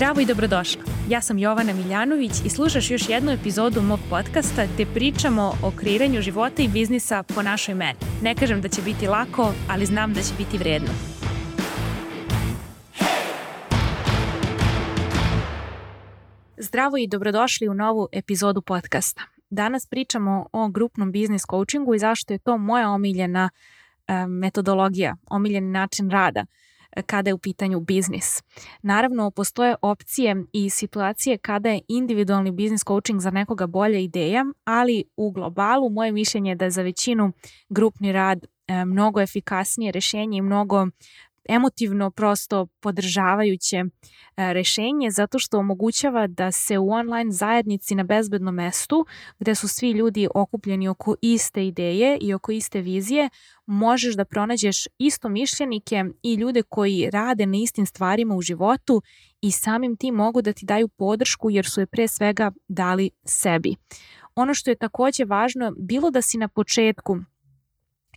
Zdravo i dobrodošla. Ja sam Jovana Miljanović i slušaš još jednu epizodu mog podcasta gde pričamo o kreiranju života i biznisa po našoj meni. Ne kažem da će biti lako, ali znam da će biti vredno. Zdravo i dobrodošli u novu epizodu podcasta. Danas pričamo o grupnom biznis coachingu i zašto je to moja omiljena e, metodologija, omiljeni način rada – kada je u pitanju biznis. Naravno, postoje opcije i situacije kada je individualni biznis coaching za nekoga bolja ideja, ali u globalu moje mišljenje je da je za većinu grupni rad e, mnogo efikasnije rešenje i mnogo emotivno prosto podržavajuće e, rešenje zato što omogućava da se u online zajednici na bezbednom mestu gde su svi ljudi okupljeni oko iste ideje i oko iste vizije možeš da pronađeš isto mišljenike i ljude koji rade na istim stvarima u životu i samim tim mogu da ti daju podršku jer su je pre svega dali sebi. Ono što je takođe važno, bilo da si na početku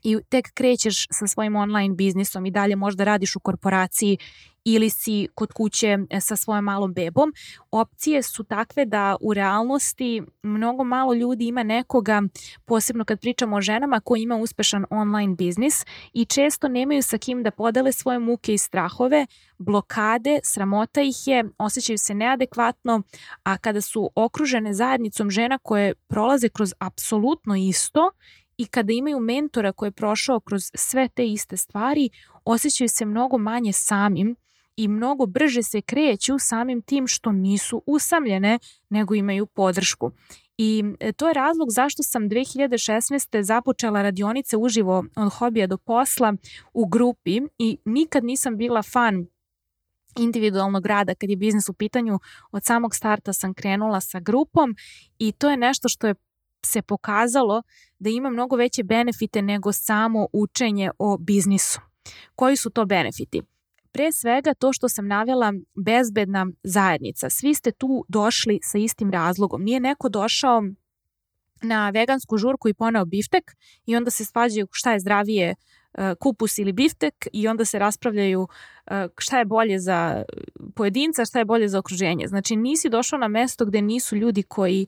i tek krećeš sa svojim online biznisom i dalje možda radiš u korporaciji ili si kod kuće e, sa svojom malom bebom, opcije su takve da u realnosti mnogo malo ljudi ima nekoga, posebno kad pričamo o ženama koji ima uspešan online biznis i često nemaju sa kim da podele svoje muke i strahove, blokade, sramota ih je, osjećaju se neadekvatno, a kada su okružene zajednicom žena koje prolaze kroz apsolutno isto i kada imaju mentora koji je prošao kroz sve te iste stvari, osjećaju se mnogo manje samim i mnogo brže se kreću samim tim što nisu usamljene, nego imaju podršku. I e, to je razlog zašto sam 2016. započela radionice uživo od hobija do posla u grupi i nikad nisam bila fan individualnog rada kad je biznis u pitanju. Od samog starta sam krenula sa grupom i to je nešto što je se pokazalo da ima mnogo veće benefite nego samo učenje o biznisu. Koji su to benefiti? Pre svega to što sam navjela bezbedna zajednica. Svi ste tu došli sa istim razlogom. Nije neko došao na vegansku žurku i poneo biftek i onda se svađaju šta je zdravije e, kupus ili biftek i onda se raspravljaju e, šta je bolje za pojedinca, šta je bolje za okruženje. Znači nisi došao na mesto gde nisu ljudi koji E,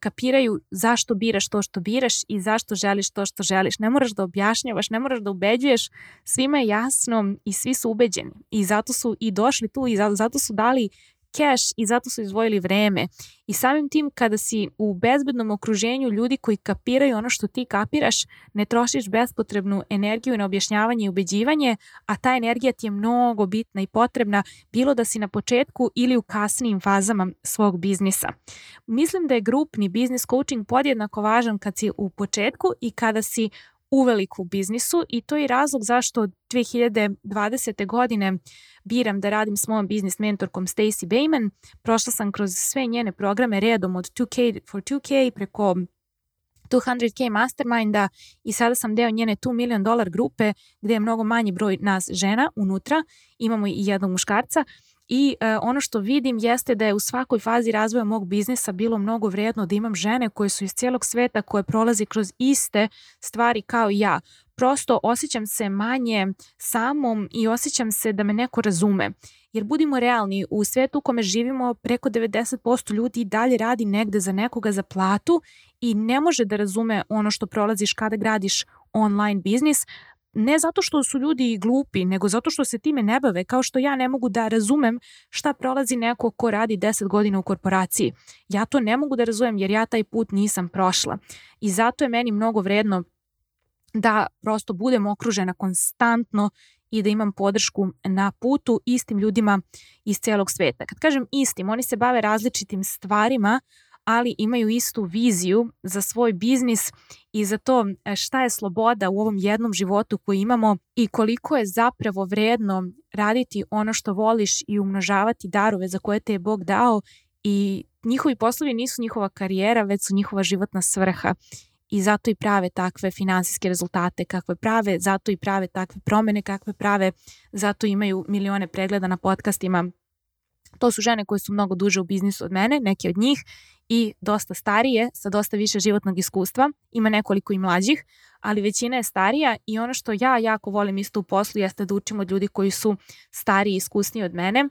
kapiraju zašto biraš to što biraš i zašto želiš to što želiš. Ne moraš da objašnjavaš, ne moraš da ubeđuješ, svima je jasno i svi su ubeđeni. I zato su i došli tu i zato su dali keš i zato su izvojili vreme. I samim tim kada si u bezbednom okruženju ljudi koji kapiraju ono što ti kapiraš, ne trošiš bespotrebnu energiju na objašnjavanje i ubeđivanje, a ta energija ti je mnogo bitna i potrebna bilo da si na početku ili u kasnijim fazama svog biznisa. Mislim da je grupni biznis coaching podjednako važan kad si u početku i kada si uvelik u biznisu i to je razlog zašto od 2020. godine biram da radim s mojom biznis mentorkom Stacy Bayman. Prošla sam kroz sve njene programe redom od 2K for 2K preko 200k masterminda i sada sam deo njene 2 million dollar grupe gde je mnogo manji broj nas žena unutra, imamo i jednog muškarca i e, ono što vidim jeste da je u svakoj fazi razvoja mog biznisa bilo mnogo vredno da imam žene koje su iz cijelog sveta koje prolazi kroz iste stvari kao ja. Prosto osjećam se manje samom i osjećam se da me neko razume. Jer budimo realni, u svetu u kome živimo preko 90% ljudi dalje radi negde za nekoga za platu i ne može da razume ono što prolaziš kada gradiš online biznis, ne zato što su ljudi glupi, nego zato što se time ne bave, kao što ja ne mogu da razumem šta prolazi neko ko radi 10 godina u korporaciji. Ja to ne mogu da razumem jer ja taj put nisam prošla. I zato je meni mnogo vredno da prosto budem okružena konstantno i da imam podršku na putu istim ljudima iz celog sveta. Kad kažem istim, oni se bave različitim stvarima, ali imaju istu viziju za svoj biznis i za to e, šta je sloboda u ovom jednom životu koji imamo i koliko je zapravo vredno raditi ono što voliš i umnožavati darove za koje te je Bog dao i njihovi poslovi nisu njihova karijera, već su njihova životna svrha. I zato i prave takve finansijske rezultate kakve prave, zato i prave takve promene kakve prave, zato imaju milione pregleda na podcastima To su žene koje su mnogo duže u biznisu od mene, neke od njih i dosta starije, sa dosta više životnog iskustva. Ima nekoliko i mlađih, ali većina je starija i ono što ja jako volim isto u poslu jeste da učim od ljudi koji su stariji i iskusniji od mene.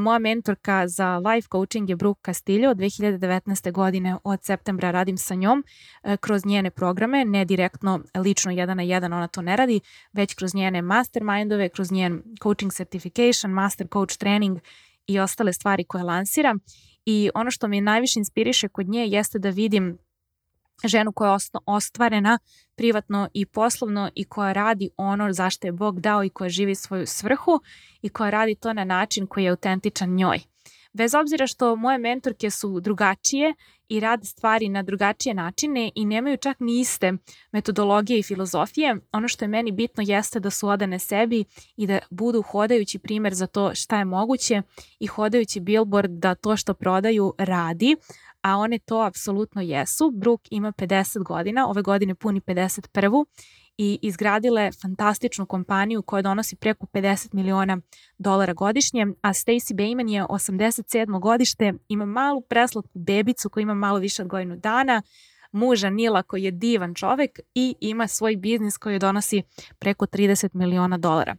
Moja mentorka za life coaching je Brooke Castillo od 2019. godine od septembra radim sa njom kroz njene programe, ne direktno lično jedan na jedan ona to ne radi, već kroz njene mastermindove, kroz njen coaching certification, master coach training i ostale stvari koje lansiram i ono što me najviše inspiriše kod nje jeste da vidim ženu koja je ostvarena privatno i poslovno i koja radi ono zašto je Bog dao i koja živi svoju svrhu i koja radi to na način koji je autentičan njoj. Bez obzira što moje mentorke su drugačije i rade stvari na drugačije načine i nemaju čak ni iste metodologije i filozofije, ono što je meni bitno jeste da su odane sebi i da budu hodajući primer za to šta je moguće i hodajući billboard da to što prodaju radi, a one to apsolutno jesu. Brooke ima 50 godina, ove godine puni 51 i izgradile fantastičnu kompaniju koja donosi preko 50 miliona dolara godišnje, a Stacey Bayman je 87. godište, ima malu preslatku bebicu koja ima malo više od godinu dana, muža Nila koji je divan čovek i ima svoj biznis koji donosi preko 30 miliona dolara. E,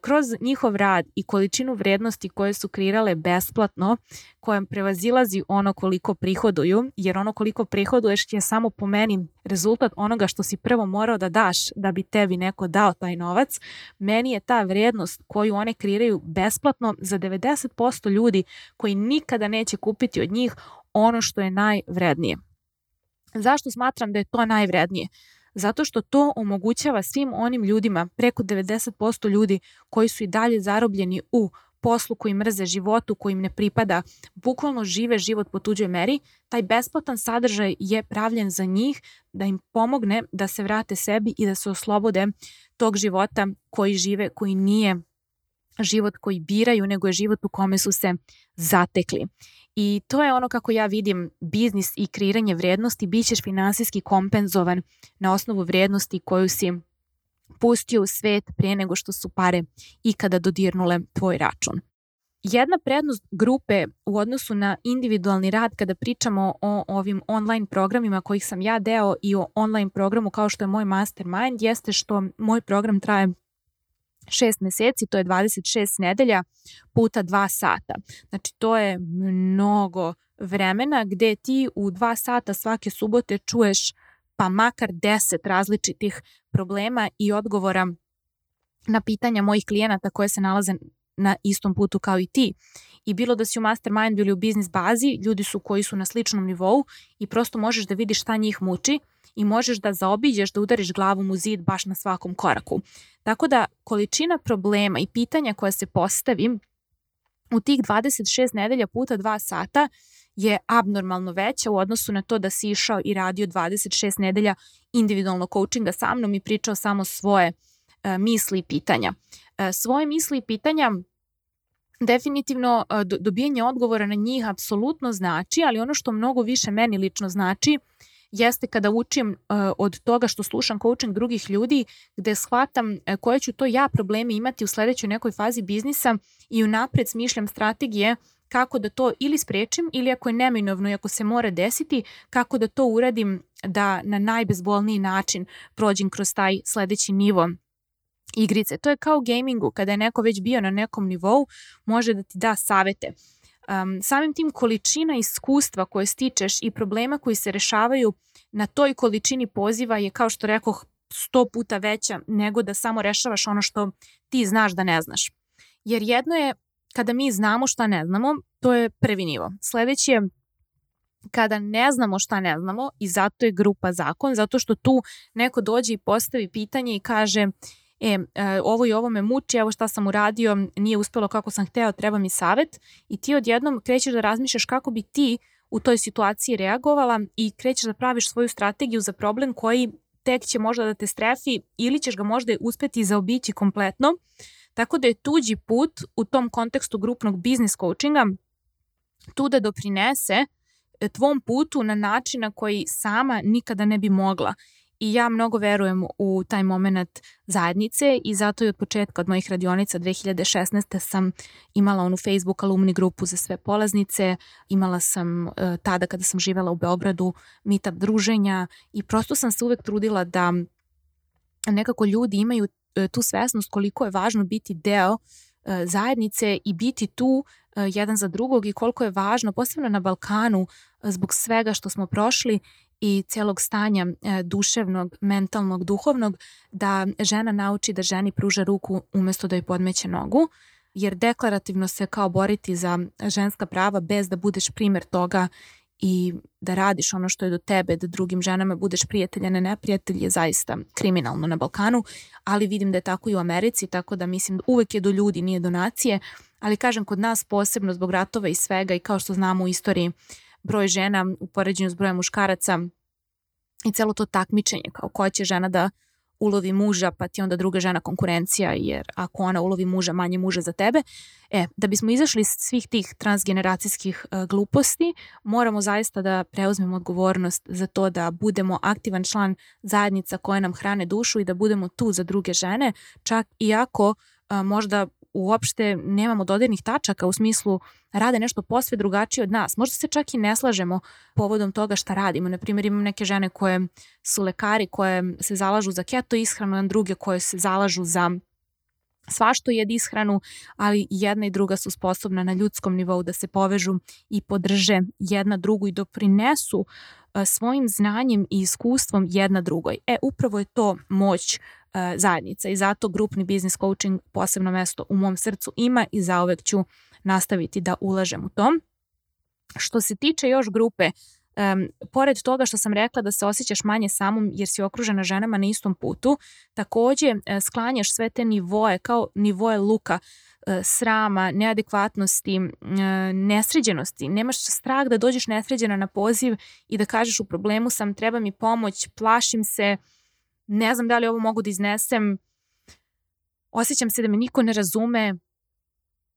kroz njihov rad i količinu vrednosti koje su kreirale besplatno, kojem prevazilazi ono koliko prihoduju, jer ono koliko prihoduješ je samo po meni rezultat onoga što si prvo morao da daš da bi tebi neko dao taj novac, meni je ta vrednost koju one kreiraju besplatno za 90% ljudi koji nikada neće kupiti od njih ono što je najvrednije. Zašto smatram da je to najvrednije? Zato što to omogućava svim onim ljudima, preko 90% ljudi koji su i dalje zarobljeni u poslu koji mrze životu, koji im ne pripada, bukvalno žive život po tuđoj meri, taj besplatan sadržaj je pravljen za njih da im pomogne da se vrate sebi i da se oslobode tog života koji žive, koji nije život koji biraju, nego je život u kome su se zatekli. I to je ono kako ja vidim biznis i kreiranje vrednosti, bit ćeš finansijski kompenzovan na osnovu vrednosti koju si pustio u svet prije nego što su pare ikada dodirnule tvoj račun. Jedna prednost grupe u odnosu na individualni rad kada pričamo o ovim online programima kojih sam ja deo i o online programu kao što je moj mastermind jeste što moj program traje 6 meseci, to je 26 nedelja puta 2 sata. Znači to je mnogo vremena gde ti u 2 sata svake subote čuješ pa makar 10 različitih problema i odgovora na pitanja mojih klijenata koje se nalaze na istom putu kao i ti. I bilo da si u mastermind ili u biznis bazi, ljudi su koji su na sličnom nivou i prosto možeš da vidiš šta njih muči i možeš da zaobiđeš, da udariš glavom u zid baš na svakom koraku. Tako da količina problema i pitanja koja se postavi u tih 26 nedelja puta 2 sata je abnormalno veća u odnosu na to da si išao i radio 26 nedelja individualno coachinga sa mnom i pričao samo svoje e, misli i pitanja. E, svoje misli i pitanja definitivno e, dobijanje odgovora na njih apsolutno znači, ali ono što mnogo više meni lično znači jeste kada učim uh, od toga što slušam coaching drugih ljudi, gde shvatam uh, koje ću to ja probleme imati u sledećoj nekoj fazi biznisa i unapred smišljam strategije kako da to ili sprečim ili ako je neminovno i ako se mora desiti, kako da to uradim da na najbezbolniji način prođem kroz taj sledeći nivo igrice. To je kao gamingu, kada je neko već bio na nekom nivou, može da ti da savete um, samim tim količina iskustva koje stičeš i problema koji se rešavaju na toj količini poziva je kao što rekoh sto puta veća nego da samo rešavaš ono što ti znaš da ne znaš. Jer jedno je kada mi znamo šta ne znamo, to je prvi nivo. Sledeći je kada ne znamo šta ne znamo i zato je grupa zakon, zato što tu neko dođe i postavi pitanje i kaže e, e, ovo i ovo me muči, evo šta sam uradio, nije uspelo kako sam hteo, treba mi savet i ti odjednom krećeš da razmišljaš kako bi ti u toj situaciji reagovala i krećeš da praviš svoju strategiju za problem koji tek će možda da te strefi ili ćeš ga možda uspeti zaobići kompletno. Tako da je tuđi put u tom kontekstu grupnog biznis coachinga tu da doprinese e, tvom putu na način na koji sama nikada ne bi mogla i ja mnogo verujem u taj moment zajednice i zato i od početka od mojih radionica 2016. sam imala onu Facebook alumni grupu za sve polaznice, imala sam uh, tada kada sam živela u Beogradu meetup druženja i prosto sam se uvek trudila da nekako ljudi imaju uh, tu svesnost koliko je važno biti deo uh, zajednice i biti tu jedan za drugog i koliko je važno, posebno na Balkanu, zbog svega što smo prošli i celog stanja e, duševnog, mentalnog, duhovnog, da žena nauči da ženi pruža ruku umesto da joj podmeće nogu, jer deklarativno se kao boriti za ženska prava bez da budeš primer toga i da radiš ono što je do tebe, da drugim ženama budeš prijatelj, a ne neprijatelj je zaista kriminalno na Balkanu, ali vidim da je tako i u Americi, tako da mislim uvek je do ljudi, nije do nacije, ali kažem kod nas posebno zbog ratova i svega i kao što znamo u istoriji broj žena u poređenju s brojem muškaraca i celo to takmičenje kao koja će žena da ulovi muža pa ti onda druga žena konkurencija jer ako ona ulovi muža manje muža za tebe. E, da bismo izašli iz svih tih transgeneracijskih uh, gluposti moramo zaista da preuzmemo odgovornost za to da budemo aktivan član zajednica koje nam hrane dušu i da budemo tu za druge žene čak i ako uh, možda uopšte nemamo dodirnih tačaka u smislu rade nešto posve drugačije od nas. Možda se čak i ne slažemo povodom toga šta radimo. Naprimjer, imam neke žene koje su lekari, koje se zalažu za keto ishranu, druge koje se zalažu za svašto jed ishranu, ali jedna i druga su sposobna na ljudskom nivou da se povežu i podrže jedna drugu i doprinesu svojim znanjem i iskustvom jedna drugoj. E, upravo je to moć zajednica i zato grupni biznis coaching posebno mesto u mom srcu ima i zaovek ću nastaviti da ulažem u tom. Što se tiče još grupe, um, pored toga što sam rekla da se osjećaš manje samom jer si okružena ženama na istom putu, takođe uh, sklanjaš sve te nivoje kao nivoje luka, uh, srama, neadekvatnosti, uh, nesređenosti. Nemaš strah da dođeš nesređena na poziv i da kažeš u problemu sam, treba mi pomoć, plašim se, ne znam da li ovo mogu da iznesem, osjećam se da me niko ne razume,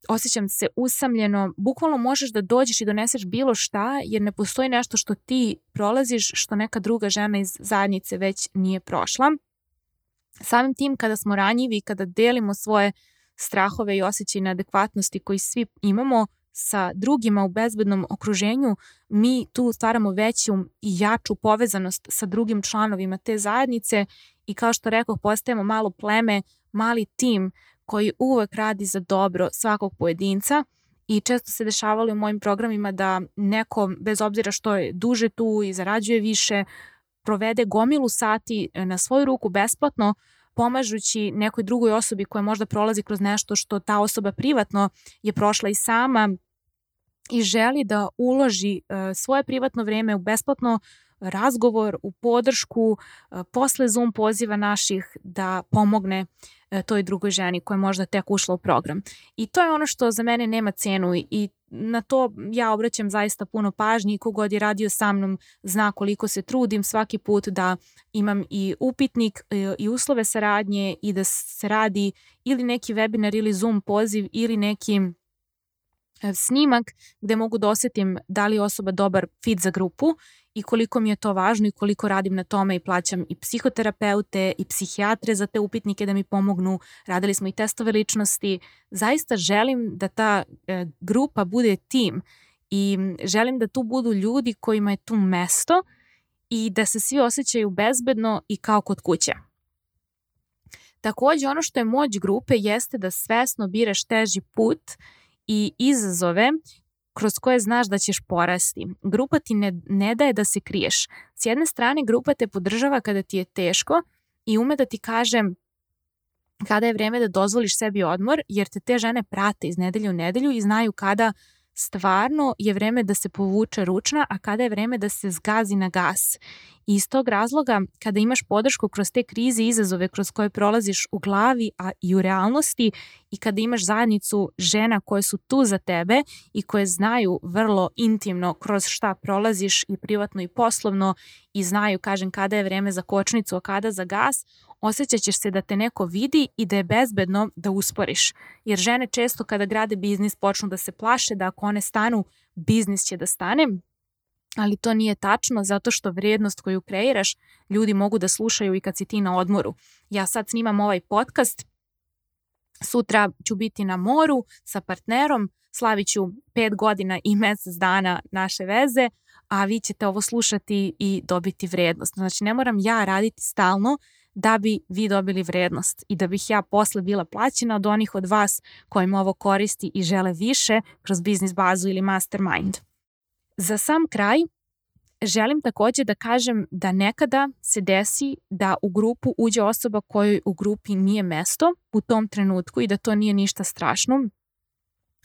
osjećam se usamljeno, bukvalno možeš da dođeš i doneseš bilo šta, jer ne postoji nešto što ti prolaziš, što neka druga žena iz zajednice već nije prošla. Samim tim kada smo ranjivi, kada delimo svoje strahove i osjećaje neadekvatnosti koji svi imamo sa drugima u bezbednom okruženju, mi tu stvaramo veću i jaču povezanost sa drugim članovima te zajednice i kao što rekao, postajemo malo pleme, mali tim koji uvek radi za dobro svakog pojedinca i često se dešavalo u mojim programima da neko, bez obzira što je duže tu i zarađuje više, provede gomilu sati na svoju ruku besplatno, pomažući nekoj drugoj osobi koja možda prolazi kroz nešto što ta osoba privatno je prošla i sama i želi da uloži svoje privatno vreme u besplatno razgovor, u podršku, posle Zoom poziva naših da pomogne E, toj drugoj ženi koja je možda tek ušla u program. I to je ono što za mene nema cenu i na to ja obraćam zaista puno pažnje i kogod je radio sa mnom zna koliko se trudim svaki put da imam i upitnik e, i uslove saradnje i da se radi ili neki webinar ili Zoom poziv ili neki e, snimak gde mogu da osetim da li je osoba dobar fit za grupu i koliko mi je to važno i koliko radim na tome i plaćam i psihoterapeute i psihijatre za te upitnike da mi pomognu. Radili smo i testove ličnosti. Zaista želim da ta e, grupa bude tim i želim da tu budu ljudi kojima je tu mesto i da se svi osjećaju bezbedno i kao kod kuće. Takođe, ono što je moć grupe jeste da svesno biraš teži put i izazove kroz koje znaš da ćeš porasti. Grupa ti ne, ne daje da se kriješ. S jedne strane, grupa te podržava kada ti je teško i ume da ti kaže kada je vreme da dozvoliš sebi odmor, jer te te žene prate iz nedelje u nedelju i znaju kada stvarno je vreme da se povuče ručna, a kada je vreme da se zgazi na gas. I iz tog razloga, kada imaš podršku kroz te krize i izazove kroz koje prolaziš u glavi, a i u realnosti, i kada imaš zajednicu žena koje su tu za tebe i koje znaju vrlo intimno kroz šta prolaziš i privatno i poslovno i znaju, kažem, kada je vreme za kočnicu, a kada za gas, osjećat ćeš se da te neko vidi i da je bezbedno da usporiš. Jer žene često kada grade biznis počnu da se plaše da ako one stanu, biznis će da stane ali to nije tačno zato što vrijednost koju kreiraš ljudi mogu da slušaju i kad si ti na odmoru. Ja sad snimam ovaj podcast, sutra ću biti na moru sa partnerom, slavit ću pet godina i mesec dana naše veze, a vi ćete ovo slušati i dobiti vrednost. Znači ne moram ja raditi stalno da bi vi dobili vrednost i da bih ja posle bila plaćena od onih od vas kojima ovo koristi i žele više kroz biznis bazu ili mastermind. Za sam kraj, želim takođe da kažem da nekada se desi da u grupu uđe osoba kojoj u grupi nije mesto u tom trenutku i da to nije ništa strašno.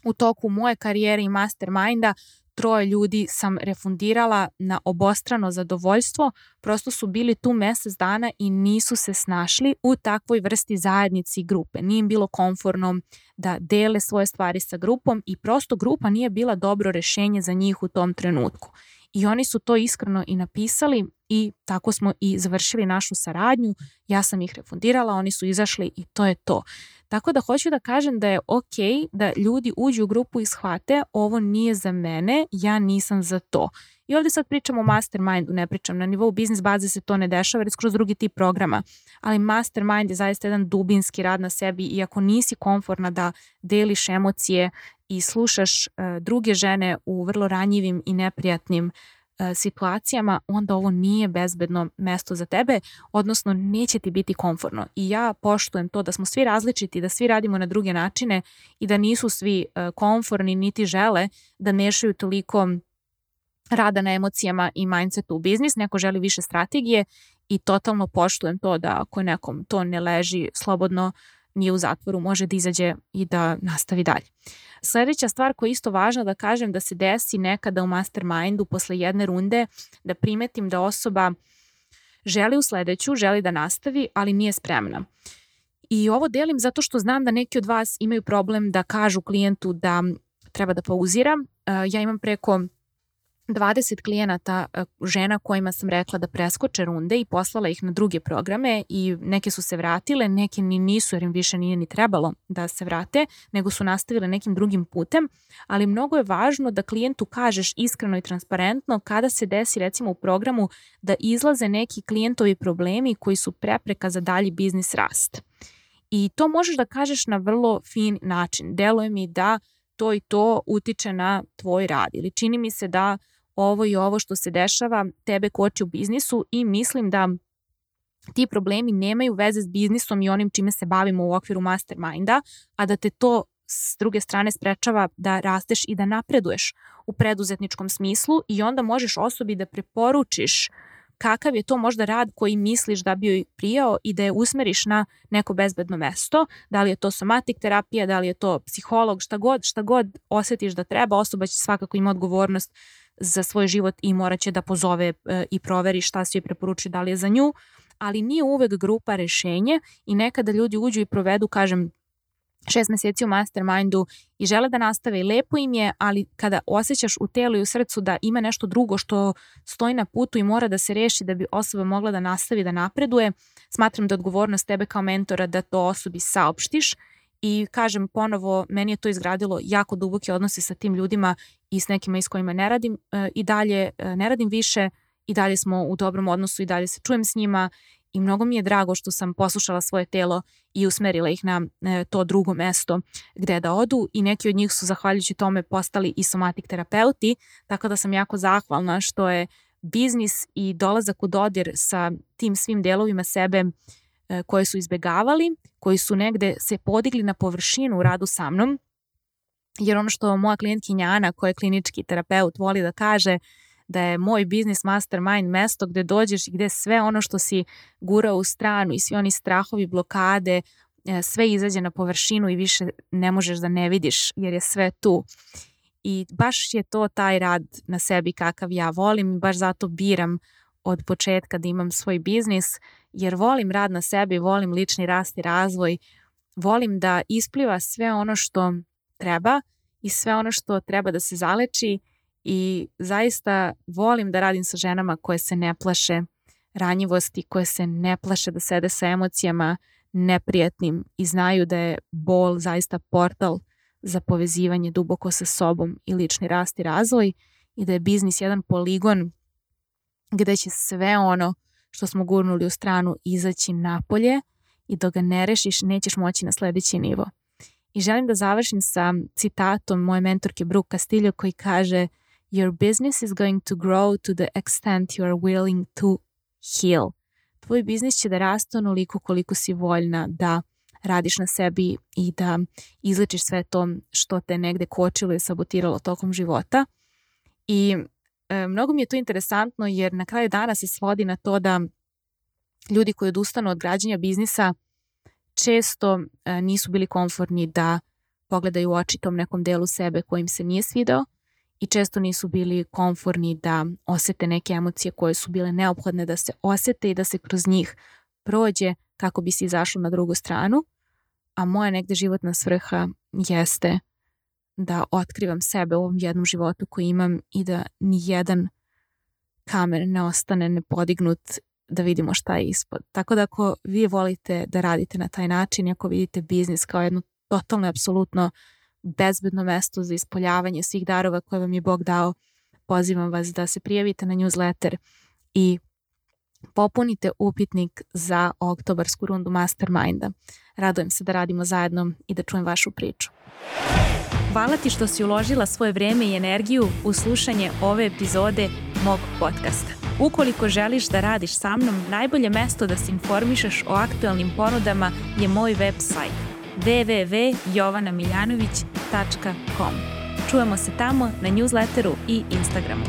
U toku moje karijere i masterminda troje ljudi sam refundirala na obostrano zadovoljstvo, prosto su bili tu mesec dana i nisu se snašli u takvoj vrsti zajednici i grupe. Nije im bilo konforno da dele svoje stvari sa grupom i prosto grupa nije bila dobro rešenje za njih u tom trenutku. I oni su to iskreno i napisali i tako smo i završili našu saradnju. Ja sam ih refundirala, oni su izašli i to je to. Tako da hoću da kažem da je ok da ljudi uđu u grupu i shvate ovo nije za mene, ja nisam za to. I ovde sad pričam o mastermindu, ne pričam na nivou biznis baze se to ne dešava jer je skroz drugi tip programa. Ali mastermind je zaista jedan dubinski rad na sebi i ako nisi konforna da deliš emocije i slušaš uh, druge žene u vrlo ranjivim i neprijatnim situacijama, onda ovo nije bezbedno mesto za tebe, odnosno neće ti biti komforno. I ja poštujem to da smo svi različiti, da svi radimo na druge načine i da nisu svi e, komforni niti žele da mešaju toliko rada na emocijama i mindsetu u biznis, neko želi više strategije i totalno poštujem to da ako nekom to ne leži slobodno nije u zatvoru, može da izađe i da nastavi dalje. Sledeća stvar koja je isto važna da kažem da se desi nekada u mastermindu posle jedne runde da primetim da osoba želi u sledeću, želi da nastavi, ali nije spremna. I ovo delim zato što znam da neki od vas imaju problem da kažu klijentu da treba da pauzira. Ja imam preko 20 klijenata e, žena kojima sam rekla da preskoče runde i poslala ih na druge programe i neke su se vratile, neke ni nisu jer im više nije ni trebalo da se vrate, nego su nastavile nekim drugim putem, ali mnogo je važno da klijentu kažeš iskreno i transparentno kada se desi recimo u programu da izlaze neki klijentovi problemi koji su prepreka za dalji biznis rast. I to možeš da kažeš na vrlo fin način. Deluje mi da to i to utiče na tvoj rad ili čini mi se da ovo i ovo što se dešava tebe koči u biznisu i mislim da ti problemi nemaju veze s biznisom i onim čime se bavimo u okviru masterminda, a da te to s druge strane sprečava da rasteš i da napreduješ u preduzetničkom smislu i onda možeš osobi da preporučiš kakav je to možda rad koji misliš da bi joj prijao i da je usmeriš na neko bezbedno mesto, da li je to somatik terapija, da li je to psiholog, šta god, šta god osetiš da treba, osoba će svakako ima odgovornost za svoj život i morat će da pozove e, i proveri šta se joj preporuči da li je za nju, ali nije uvek grupa rešenje i nekada ljudi uđu i provedu, kažem, šest meseci u mastermindu i žele da nastave i lepo im je, ali kada osjećaš u telu i u srcu da ima nešto drugo što stoji na putu i mora da se reši da bi osoba mogla da nastavi da napreduje, smatram da odgovornost tebe kao mentora da to osobi saopštiš i kažem ponovo, meni je to izgradilo jako duboke odnose sa tim ljudima i s nekima s kojima ne radim e, i dalje e, ne radim više. I dalje smo u dobrom odnosu i dalje se čujem s njima. I mnogo mi je drago što sam poslušala svoje telo i usmerila ih na e, to drugo mesto gde da odu. I neki od njih su zahvaljujući tome postali i somatik terapeuti, tako da sam jako zahvalna što je biznis i dolazak u dodir sa tim svim delovima sebe koje su izbegavali, koji su negde se podigli na površinu u radu sa mnom, jer ono što moja klijentkinja Ana, koja je klinički terapeut, voli da kaže da je moj biznis mastermind mesto gde dođeš i gde sve ono što si gurao u stranu i svi oni strahovi, blokade, e, sve izađe na površinu i više ne možeš da ne vidiš jer je sve tu. I baš je to taj rad na sebi kakav ja volim i baš zato biram od početka da imam svoj biznis jer volim rad na sebi, volim lični rast i razvoj, volim da ispliva sve ono što treba i sve ono što treba da se zaleči i zaista volim da radim sa ženama koje se ne plaše ranjivosti, koje se ne plaše da sede sa emocijama neprijatnim i znaju da je bol zaista portal za povezivanje duboko sa sobom i lični rast i razvoj i da je biznis jedan poligon gde će sve ono što smo gurnuli u stranu izaći napolje i dok ga ne rešiš nećeš moći na sledeći nivo. I želim da završim sa citatom moje mentorke Brooke Castillo koji kaže Your business is going to grow to the extent you are willing to heal. Tvoj biznis će da raste onoliko koliko si voljna da radiš na sebi i da izlečiš sve to što te negde kočilo i sabotiralo tokom života. I mnogo mi je to interesantno jer na kraju dana se svodi na to da ljudi koji odustanu od građanja biznisa često e, nisu bili konforni da pogledaju u oči tom nekom delu sebe kojim se nije svidao i često nisu bili konforni da osete neke emocije koje su bile neophodne da se osete i da se kroz njih prođe kako bi se izašlo na drugu stranu. A moja negde životna svrha jeste da otkrivam sebe u ovom jednom životu koji imam i da ni jedan kamer ne ostane nepodignut da vidimo šta je ispod. Tako da ako vi volite da radite na taj način, ako vidite biznis kao jedno totalno, apsolutno bezbedno mesto za ispoljavanje svih darova koje vam je Bog dao, pozivam vas da se prijavite na newsletter i popunite upitnik za oktobarsku rundu Masterminda. Radujem se da radimo zajedno i da čujem vašu priču. Hvala ti što si uložila svoje vreme i energiju u slušanje ove epizode mog podcasta. Ukoliko želiš da radiš sa mnom, najbolje mesto da se informišeš o aktualnim ponudama je moj website www.jovanamiljanović.com. Čujemo se tamo na newsletteru i Instagramu.